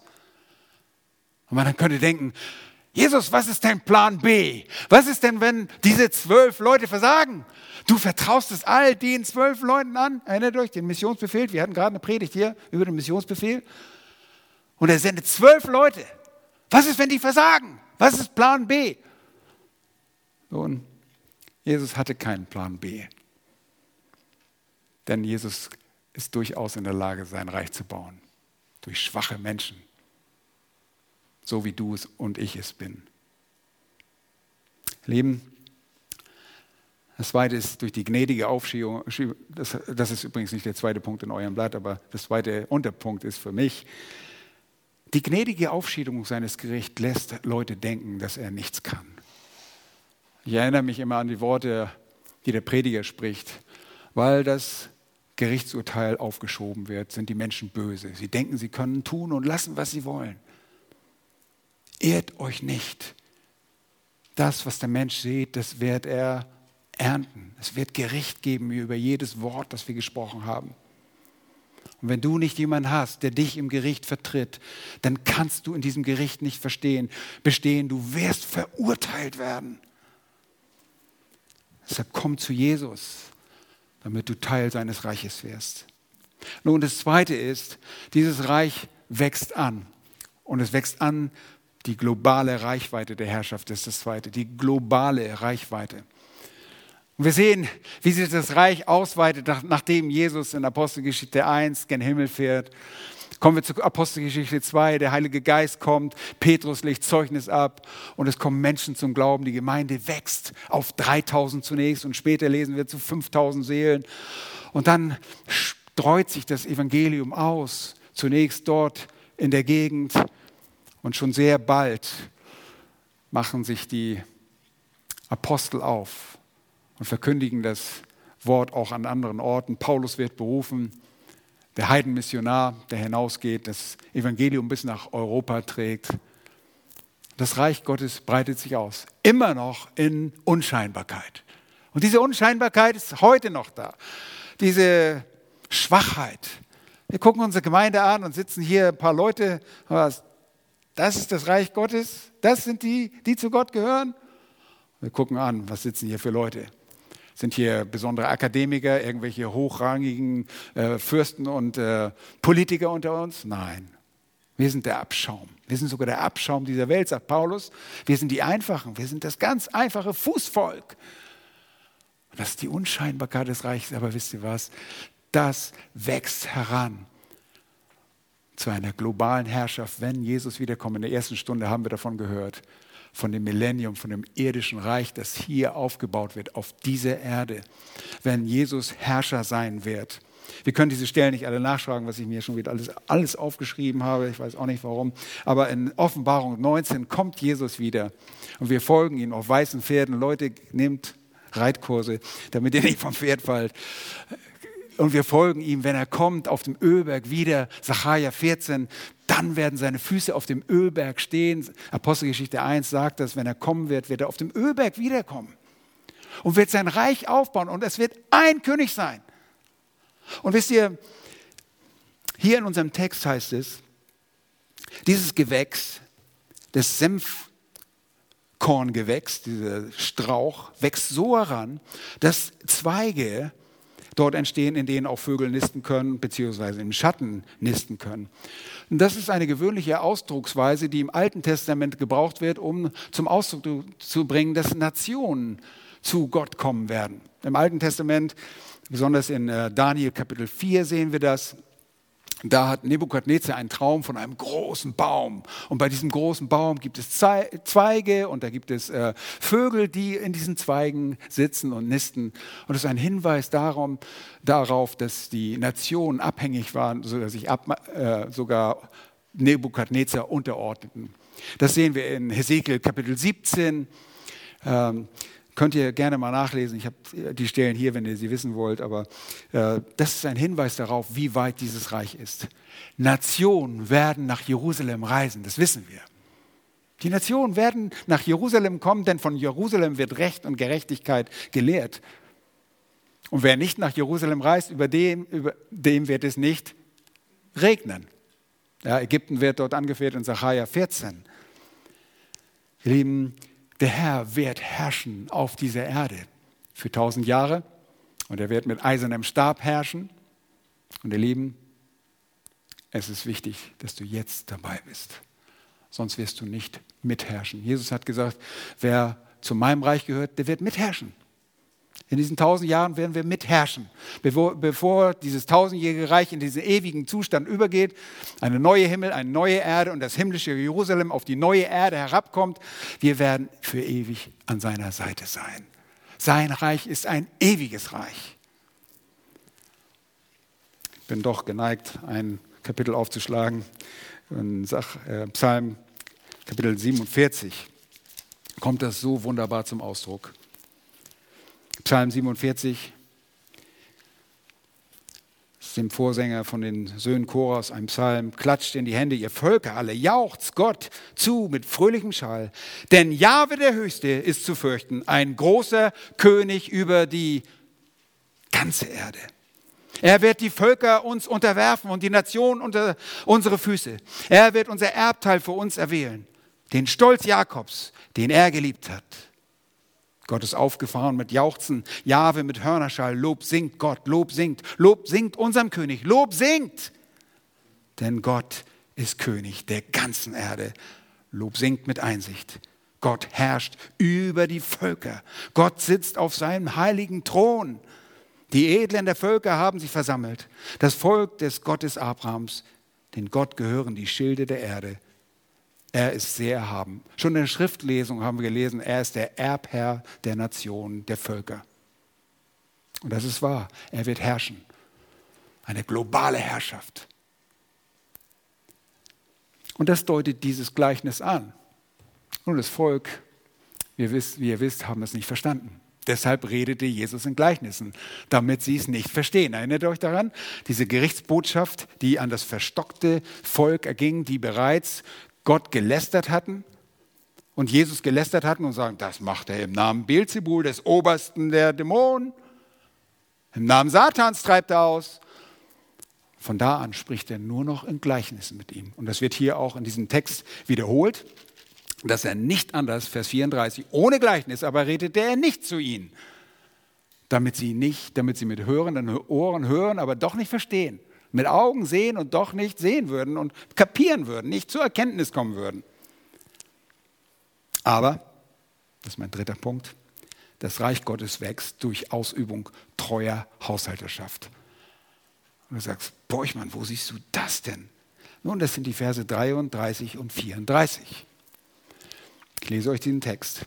Und man könnte denken, Jesus, was ist dein Plan B? Was ist denn, wenn diese zwölf Leute versagen? Du vertraust es all den zwölf Leuten an. Erinnert euch, den Missionsbefehl. Wir hatten gerade eine Predigt hier über den Missionsbefehl. Und er sendet zwölf Leute. Was ist, wenn die versagen? Was ist Plan B? Nun, Jesus hatte keinen Plan B. Denn Jesus ist durchaus in der Lage, sein Reich zu bauen. Durch schwache Menschen so wie du es und ich es bin. Leben. Das zweite ist durch die gnädige Aufschiebung, das, das ist übrigens nicht der zweite Punkt in eurem Blatt, aber das zweite Unterpunkt ist für mich, die gnädige Aufschiebung seines Gerichts lässt Leute denken, dass er nichts kann. Ich erinnere mich immer an die Worte, die der Prediger spricht, weil das Gerichtsurteil aufgeschoben wird, sind die Menschen böse. Sie denken, sie können tun und lassen, was sie wollen. Ehrt euch nicht. Das, was der Mensch sieht, das wird er ernten. Es wird Gericht geben über jedes Wort, das wir gesprochen haben. Und wenn du nicht jemanden hast, der dich im Gericht vertritt, dann kannst du in diesem Gericht nicht verstehen, bestehen. Du wirst verurteilt werden. Deshalb komm zu Jesus, damit du Teil seines Reiches wirst. Nun, das Zweite ist, dieses Reich wächst an. Und es wächst an die globale Reichweite der Herrschaft ist das Zweite, die globale Reichweite. Und wir sehen, wie sich das Reich ausweitet, nachdem Jesus in Apostelgeschichte 1 gen Himmel fährt. Kommen wir zu Apostelgeschichte 2, der Heilige Geist kommt, Petrus legt Zeugnis ab und es kommen Menschen zum Glauben. Die Gemeinde wächst auf 3000 zunächst und später lesen wir zu 5000 Seelen. Und dann streut sich das Evangelium aus, zunächst dort in der Gegend und schon sehr bald machen sich die Apostel auf und verkündigen das Wort auch an anderen Orten. Paulus wird berufen, der Heidenmissionar, der hinausgeht, das Evangelium bis nach Europa trägt. Das Reich Gottes breitet sich aus, immer noch in Unscheinbarkeit. Und diese Unscheinbarkeit ist heute noch da. Diese Schwachheit. Wir gucken unsere Gemeinde an und sitzen hier ein paar Leute. Das ist das Reich Gottes. Das sind die, die zu Gott gehören. Wir gucken an, was sitzen hier für Leute. Sind hier besondere Akademiker, irgendwelche hochrangigen äh, Fürsten und äh, Politiker unter uns? Nein. Wir sind der Abschaum. Wir sind sogar der Abschaum dieser Welt, sagt Paulus. Wir sind die Einfachen. Wir sind das ganz einfache Fußvolk. Das ist die Unscheinbarkeit des Reiches. Aber wisst ihr was? Das wächst heran zu einer globalen Herrschaft, wenn Jesus wiederkommt. In der ersten Stunde haben wir davon gehört, von dem Millennium, von dem irdischen Reich, das hier aufgebaut wird, auf dieser Erde, wenn Jesus Herrscher sein wird. Wir können diese Stellen nicht alle nachschlagen, was ich mir schon wieder alles, alles aufgeschrieben habe. Ich weiß auch nicht warum. Aber in Offenbarung 19 kommt Jesus wieder und wir folgen ihm auf weißen Pferden. Leute, nehmt Reitkurse, damit ihr nicht vom Pferd fallt. Und wir folgen ihm, wenn er kommt auf dem Ölberg wieder, Sacharja 14, dann werden seine Füße auf dem Ölberg stehen. Apostelgeschichte 1 sagt das, wenn er kommen wird, wird er auf dem Ölberg wiederkommen und wird sein Reich aufbauen und es wird ein König sein. Und wisst ihr, hier in unserem Text heißt es, dieses Gewächs, das Senfkorngewächs, dieser Strauch, wächst so heran, dass Zweige dort entstehen, in denen auch Vögel nisten können, beziehungsweise im Schatten nisten können. Und das ist eine gewöhnliche Ausdrucksweise, die im Alten Testament gebraucht wird, um zum Ausdruck zu bringen, dass Nationen zu Gott kommen werden. Im Alten Testament, besonders in äh, Daniel Kapitel 4 sehen wir das, da hat Nebukadnezar einen Traum von einem großen Baum. Und bei diesem großen Baum gibt es Zweige und da gibt es äh, Vögel, die in diesen Zweigen sitzen und nisten. Und es ist ein Hinweis darum, darauf, dass die Nationen abhängig waren, sodass sich ab, äh, sogar Nebukadnezar unterordneten. Das sehen wir in Hesekiel Kapitel 17. Ähm, Könnt ihr gerne mal nachlesen. Ich habe die Stellen hier, wenn ihr sie wissen wollt. Aber äh, das ist ein Hinweis darauf, wie weit dieses Reich ist. Nationen werden nach Jerusalem reisen, das wissen wir. Die Nationen werden nach Jerusalem kommen, denn von Jerusalem wird Recht und Gerechtigkeit gelehrt. Und wer nicht nach Jerusalem reist, über dem, über dem wird es nicht regnen. Ja, Ägypten wird dort angeführt in Sacharja 14. Ihr Lieben, der Herr wird herrschen auf dieser Erde für tausend Jahre und er wird mit eisernem Stab herrschen. Und ihr Lieben, es ist wichtig, dass du jetzt dabei bist. Sonst wirst du nicht mitherrschen. Jesus hat gesagt, wer zu meinem Reich gehört, der wird mitherrschen. In diesen tausend Jahren werden wir mitherrschen, bevor, bevor dieses tausendjährige Reich in diesen ewigen Zustand übergeht, eine neue Himmel, eine neue Erde und das himmlische Jerusalem auf die neue Erde herabkommt. Wir werden für ewig an seiner Seite sein. Sein Reich ist ein ewiges Reich. Ich bin doch geneigt, ein Kapitel aufzuschlagen. In äh, Psalm Kapitel 47 kommt das so wunderbar zum Ausdruck. Psalm 47, dem Vorsänger von den Söhnen Choras, ein Psalm, klatscht in die Hände, ihr Völker alle, jauchzt Gott zu mit fröhlichem Schall. Denn Jahwe der Höchste ist zu fürchten, ein großer König über die ganze Erde. Er wird die Völker uns unterwerfen und die Nationen unter unsere Füße. Er wird unser Erbteil für uns erwählen, den Stolz Jakobs, den er geliebt hat. Gott ist aufgefahren mit Jauchzen, Jahwe mit Hörnerschall, Lob singt Gott, Lob singt, Lob singt unserem König, Lob singt. Denn Gott ist König der ganzen Erde. Lob singt mit Einsicht. Gott herrscht über die Völker. Gott sitzt auf seinem heiligen Thron. Die Edlen der Völker haben sich versammelt. Das Volk des Gottes Abrahams, den Gott gehören die Schilde der Erde. Er ist sehr erhaben. Schon in der Schriftlesung haben wir gelesen, er ist der Erbherr der Nationen, der Völker. Und das ist wahr. Er wird herrschen. Eine globale Herrschaft. Und das deutet dieses Gleichnis an. Und das Volk, wie ihr wisst, wie ihr wisst haben es nicht verstanden. Deshalb redete Jesus in Gleichnissen, damit sie es nicht verstehen. Erinnert euch daran? Diese Gerichtsbotschaft, die an das verstockte Volk erging, die bereits Gott gelästert hatten und Jesus gelästert hatten und sagen, das macht er im Namen Beelzebul, des Obersten der Dämonen. Im Namen Satans treibt er aus. Von da an spricht er nur noch in Gleichnissen mit ihm. Und das wird hier auch in diesem Text wiederholt, dass er nicht anders, Vers 34, ohne Gleichnis aber redete er nicht zu ihnen, damit sie nicht, damit sie mit hörenden Ohren hören, aber doch nicht verstehen, mit Augen sehen und doch nicht sehen würden und kapieren würden, nicht zur Erkenntnis kommen würden. Aber, das ist mein dritter Punkt, das Reich Gottes wächst durch Ausübung treuer Haushalterschaft. Und du sagst, Borchmann, wo siehst du das denn? Nun, das sind die Verse 33 und 34. Ich lese euch diesen Text.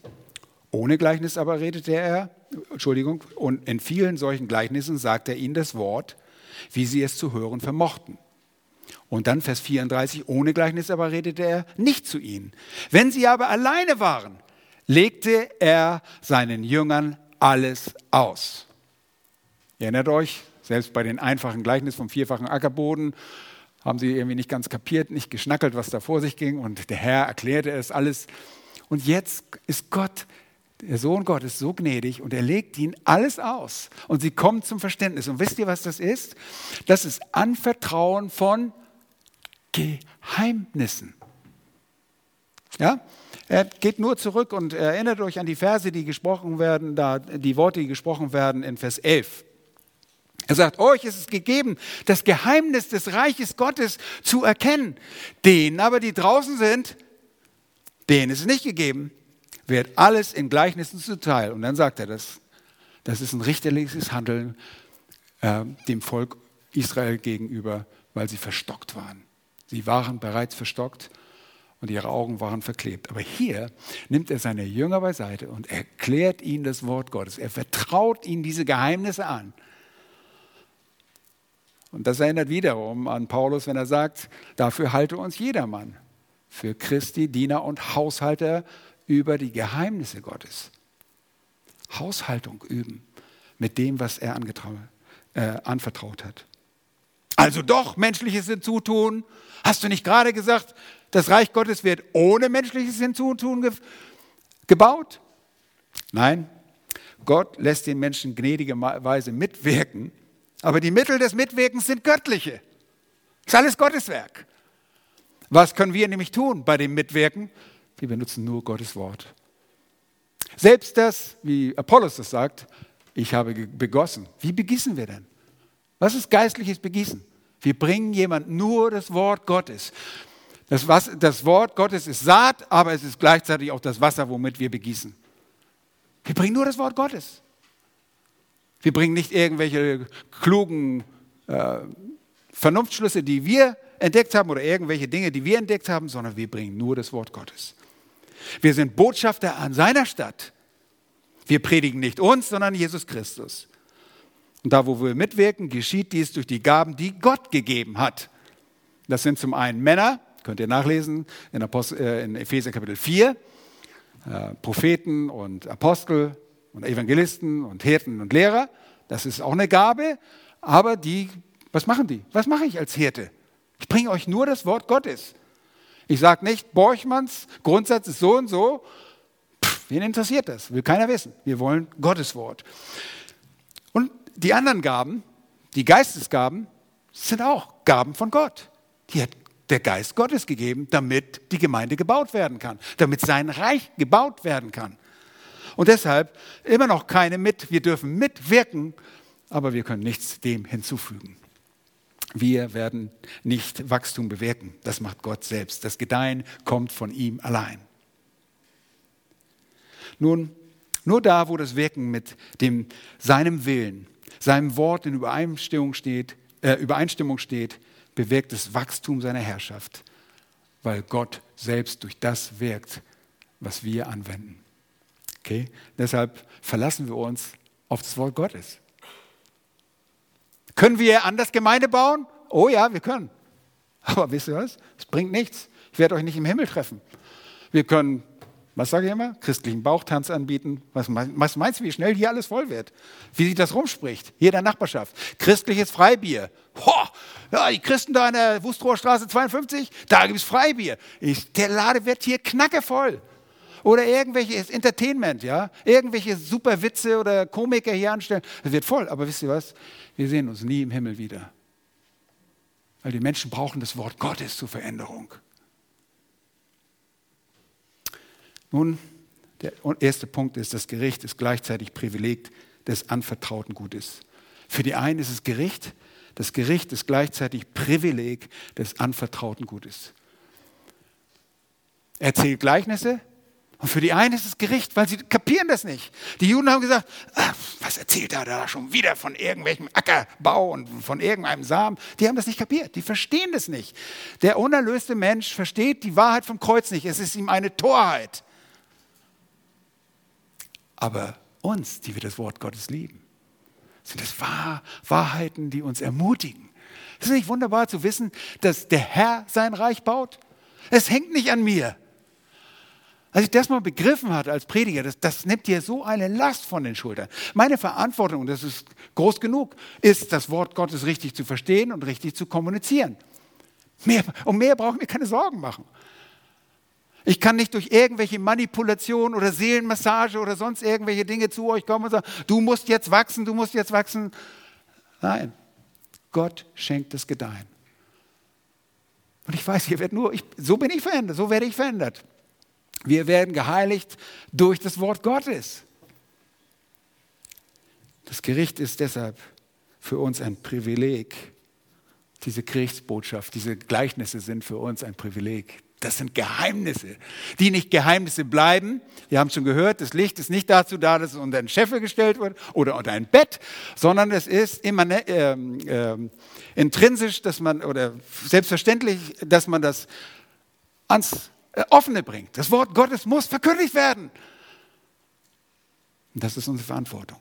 Ohne Gleichnis aber redete er, Entschuldigung, und in vielen solchen Gleichnissen sagte er ihnen das Wort, wie sie es zu hören vermochten. Und dann Vers 34, ohne Gleichnis aber redete er nicht zu ihnen. Wenn sie aber alleine waren, legte er seinen Jüngern alles aus. Ihr erinnert euch, selbst bei den einfachen Gleichnissen vom vierfachen Ackerboden haben sie irgendwie nicht ganz kapiert, nicht geschnackelt, was da vor sich ging. Und der Herr erklärte es alles. Und jetzt ist Gott, der Sohn Gottes, so gnädig und er legt ihnen alles aus. Und sie kommen zum Verständnis. Und wisst ihr, was das ist? Das ist Anvertrauen von Geheimnissen. Ja? Er geht nur zurück und erinnert euch an die Verse, die gesprochen werden, da, die Worte, die gesprochen werden in Vers 11. Er sagt, euch ist es gegeben, das Geheimnis des Reiches Gottes zu erkennen. Denen aber, die draußen sind, denen ist es nicht gegeben, wird alles in Gleichnissen zuteil. Und dann sagt er das. Das ist ein richterliches Handeln äh, dem Volk Israel gegenüber, weil sie verstockt waren. Sie waren bereits verstockt und ihre Augen waren verklebt. Aber hier nimmt er seine Jünger beiseite und erklärt ihnen das Wort Gottes. Er vertraut ihnen diese Geheimnisse an. Und das erinnert wiederum an Paulus, wenn er sagt, dafür halte uns jedermann für Christi, Diener und Haushalter über die Geheimnisse Gottes. Haushaltung üben mit dem, was er äh, anvertraut hat. Also doch menschliches Hinzutun. Hast du nicht gerade gesagt, das Reich Gottes wird ohne menschliches Hinzutun ge gebaut? Nein, Gott lässt den Menschen gnädigerweise mitwirken aber die Mittel des Mitwirkens sind göttliche. Das ist alles Gottes Werk. Was können wir nämlich tun bei dem Mitwirken? Wir benutzen nur Gottes Wort. Selbst das, wie Apollos das sagt, ich habe begossen. Wie begießen wir denn? Was ist geistliches Begießen? Wir bringen jemand nur das Wort Gottes. Das, was, das Wort Gottes ist Saat, aber es ist gleichzeitig auch das Wasser, womit wir begießen. Wir bringen nur das Wort Gottes. Wir bringen nicht irgendwelche klugen äh, Vernunftsschlüsse, die wir entdeckt haben oder irgendwelche Dinge, die wir entdeckt haben, sondern wir bringen nur das Wort Gottes. Wir sind Botschafter an seiner Stadt. Wir predigen nicht uns, sondern Jesus Christus. Und da, wo wir mitwirken, geschieht dies durch die Gaben, die Gott gegeben hat. Das sind zum einen Männer, könnt ihr nachlesen in, Apostel, äh, in Epheser Kapitel 4, äh, Propheten und Apostel, und Evangelisten und Hirten und Lehrer. Das ist auch eine Gabe. Aber die, was machen die? Was mache ich als Hirte? Ich bringe euch nur das Wort Gottes. Ich sage nicht, Borchmanns Grundsatz ist so und so. Pff, wen interessiert das? Will keiner wissen. Wir wollen Gottes Wort. Und die anderen Gaben, die Geistesgaben, sind auch Gaben von Gott. Die hat der Geist Gottes gegeben, damit die Gemeinde gebaut werden kann, damit sein Reich gebaut werden kann. Und deshalb immer noch keine mit. Wir dürfen mitwirken, aber wir können nichts dem hinzufügen. Wir werden nicht Wachstum bewirken. Das macht Gott selbst. Das Gedeihen kommt von ihm allein. Nun, nur da, wo das Wirken mit dem, seinem Willen, seinem Wort in Übereinstimmung steht, äh, Übereinstimmung steht, bewirkt es Wachstum seiner Herrschaft, weil Gott selbst durch das wirkt, was wir anwenden. Okay? Deshalb verlassen wir uns auf das Wort Gottes. Können wir anders Gemeinde bauen? Oh ja, wir können. Aber wisst ihr was? Es bringt nichts. Ich werde euch nicht im Himmel treffen. Wir können was sage ich immer? Christlichen Bauchtanz anbieten. Was, was meinst du, wie schnell hier alles voll wird? Wie sich das rumspricht? Hier in der Nachbarschaft. Christliches Freibier. Ho, ja, die Christen da in der Wustrower Straße 52, da gibt es Freibier. Ich, der Lade wird hier knackevoll. Oder irgendwelches Entertainment, ja? Irgendwelche super Witze oder Komiker hier anstellen. Das wird voll. Aber wisst ihr was? Wir sehen uns nie im Himmel wieder. Weil die Menschen brauchen das Wort Gottes zur Veränderung. Nun, der erste Punkt ist, das Gericht ist gleichzeitig Privileg des anvertrauten Gutes. Für die einen ist es Gericht, das Gericht ist gleichzeitig Privileg des anvertrauten Gutes. Er erzählt Gleichnisse und für die einen ist es Gericht, weil sie kapieren das nicht. Die Juden haben gesagt, ach, was erzählt er da schon wieder von irgendwelchem Ackerbau und von irgendeinem Samen? Die haben das nicht kapiert, die verstehen das nicht. Der unerlöste Mensch versteht die Wahrheit vom Kreuz nicht. Es ist ihm eine Torheit aber uns, die wir das Wort Gottes lieben, sind es Wahr, Wahrheiten, die uns ermutigen. Ist es nicht wunderbar zu wissen, dass der Herr sein Reich baut? Es hängt nicht an mir. Als ich das mal begriffen hatte als Prediger, das, das nimmt dir so eine Last von den Schultern. Meine Verantwortung, und das ist groß genug, ist, das Wort Gottes richtig zu verstehen und richtig zu kommunizieren. Mehr, um mehr brauche ich mir keine Sorgen machen. Ich kann nicht durch irgendwelche Manipulation oder Seelenmassage oder sonst irgendwelche Dinge zu euch kommen und sagen, du musst jetzt wachsen, du musst jetzt wachsen. Nein, Gott schenkt das Gedeihen. Und ich weiß, hier wird nur, ich, so bin ich verändert, so werde ich verändert. Wir werden geheiligt durch das Wort Gottes. Das Gericht ist deshalb für uns ein Privileg. Diese Gerichtsbotschaft, diese Gleichnisse sind für uns ein Privileg. Das sind Geheimnisse, die nicht Geheimnisse bleiben. Wir haben schon gehört, das Licht ist nicht dazu da, dass es unter einen Scheffel gestellt wird oder unter ein Bett, sondern es ist immer äh, äh, intrinsisch, dass man oder selbstverständlich, dass man das ans Offene bringt. Das Wort Gottes muss verkündigt werden. Und das ist unsere Verantwortung.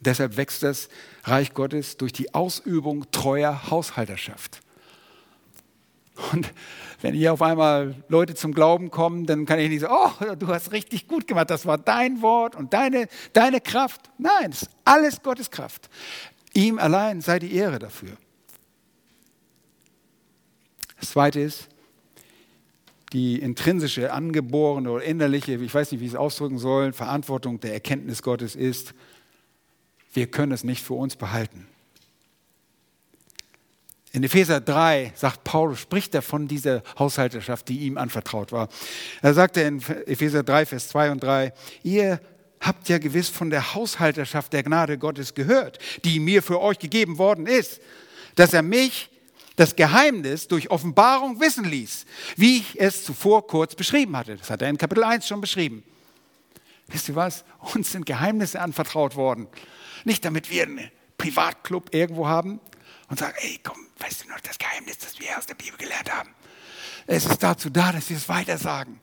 Deshalb wächst das Reich Gottes durch die Ausübung treuer Haushalterschaft. Und wenn hier auf einmal Leute zum Glauben kommen, dann kann ich nicht sagen, oh, du hast richtig gut gemacht, das war dein Wort und deine, deine Kraft. Nein, es ist alles Gottes Kraft. Ihm allein sei die Ehre dafür. Das Zweite ist, die intrinsische, angeborene oder innerliche, ich weiß nicht, wie ich es ausdrücken soll, Verantwortung der Erkenntnis Gottes ist, wir können es nicht für uns behalten. In Epheser 3 sagt Paulus, spricht er von dieser Haushalterschaft, die ihm anvertraut war. Er sagte in Epheser 3, Vers 2 und 3, ihr habt ja gewiss von der Haushalterschaft der Gnade Gottes gehört, die mir für euch gegeben worden ist, dass er mich das Geheimnis durch Offenbarung wissen ließ, wie ich es zuvor kurz beschrieben hatte. Das hat er in Kapitel 1 schon beschrieben. Wisst ihr was? Uns sind Geheimnisse anvertraut worden. Nicht damit wir einen Privatclub irgendwo haben, und sagen, ey, komm, weißt du noch das Geheimnis, das wir aus der Bibel gelernt haben? Es ist dazu da, dass wir es weitersagen.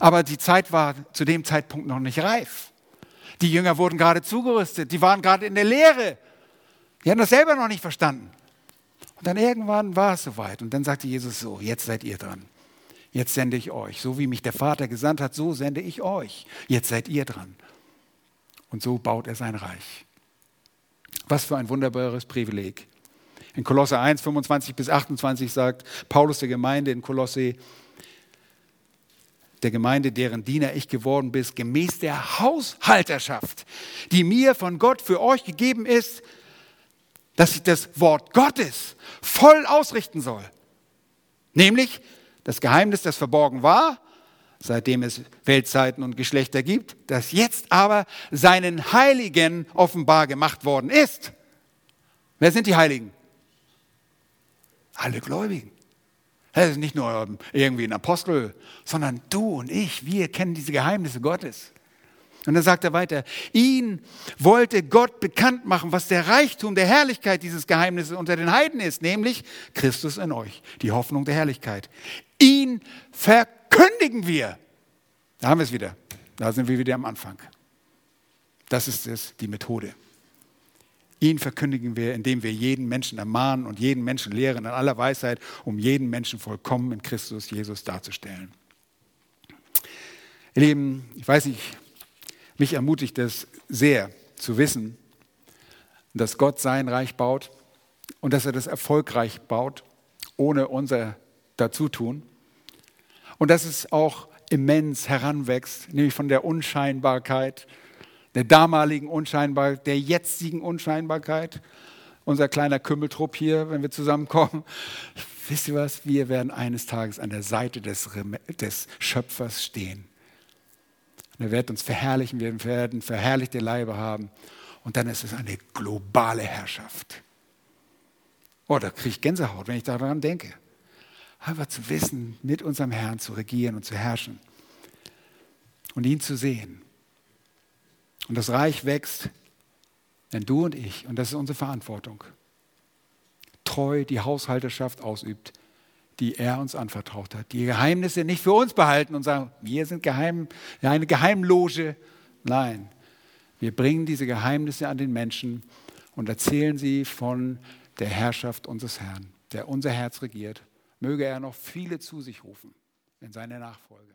Aber die Zeit war zu dem Zeitpunkt noch nicht reif. Die Jünger wurden gerade zugerüstet, die waren gerade in der Lehre. Die haben das selber noch nicht verstanden. Und dann irgendwann war es soweit. Und dann sagte Jesus so, jetzt seid ihr dran. Jetzt sende ich euch. So wie mich der Vater gesandt hat, so sende ich euch. Jetzt seid ihr dran. Und so baut er sein Reich. Was für ein wunderbares Privileg. In Kolosse 1, 25 bis 28 sagt Paulus der Gemeinde in Kolosse, der Gemeinde, deren Diener ich geworden bin, gemäß der Haushalterschaft, die mir von Gott für euch gegeben ist, dass ich das Wort Gottes voll ausrichten soll. Nämlich das Geheimnis, das verborgen war, seitdem es Weltzeiten und Geschlechter gibt, das jetzt aber seinen Heiligen offenbar gemacht worden ist. Wer sind die Heiligen? Alle Gläubigen. Das ist nicht nur irgendwie ein Apostel, sondern du und ich, wir kennen diese Geheimnisse Gottes. Und dann sagt er weiter, ihn wollte Gott bekannt machen, was der Reichtum der Herrlichkeit dieses Geheimnisses unter den Heiden ist, nämlich Christus in euch, die Hoffnung der Herrlichkeit. Ihn verkündigen wir. Da haben wir es wieder. Da sind wir wieder am Anfang. Das ist es, die Methode. Ihn verkündigen wir, indem wir jeden Menschen ermahnen und jeden Menschen lehren in aller Weisheit, um jeden Menschen vollkommen in Christus Jesus darzustellen. Ihr Lieben, ich weiß nicht, mich ermutigt es sehr zu wissen, dass Gott sein Reich baut und dass er das erfolgreich baut, ohne unser Dazutun. Und dass es auch immens heranwächst, nämlich von der Unscheinbarkeit, der damaligen Unscheinbarkeit, der jetzigen Unscheinbarkeit. Unser kleiner Kümmeltrupp hier, wenn wir zusammenkommen. Wisst ihr was? Wir werden eines Tages an der Seite des, des Schöpfers stehen. Und er wird uns verherrlichen, wir werden verherrlichte Leibe haben. Und dann ist es eine globale Herrschaft. Oh, da kriege ich Gänsehaut, wenn ich daran denke. Aber zu wissen, mit unserem Herrn zu regieren und zu herrschen und ihn zu sehen. Und das Reich wächst, wenn du und ich, und das ist unsere Verantwortung, treu die Haushalterschaft ausübt, die er uns anvertraut hat. Die Geheimnisse nicht für uns behalten und sagen, wir sind geheim, eine Geheimloge. Nein, wir bringen diese Geheimnisse an den Menschen und erzählen sie von der Herrschaft unseres Herrn, der unser Herz regiert. Möge er noch viele zu sich rufen in seine Nachfolge.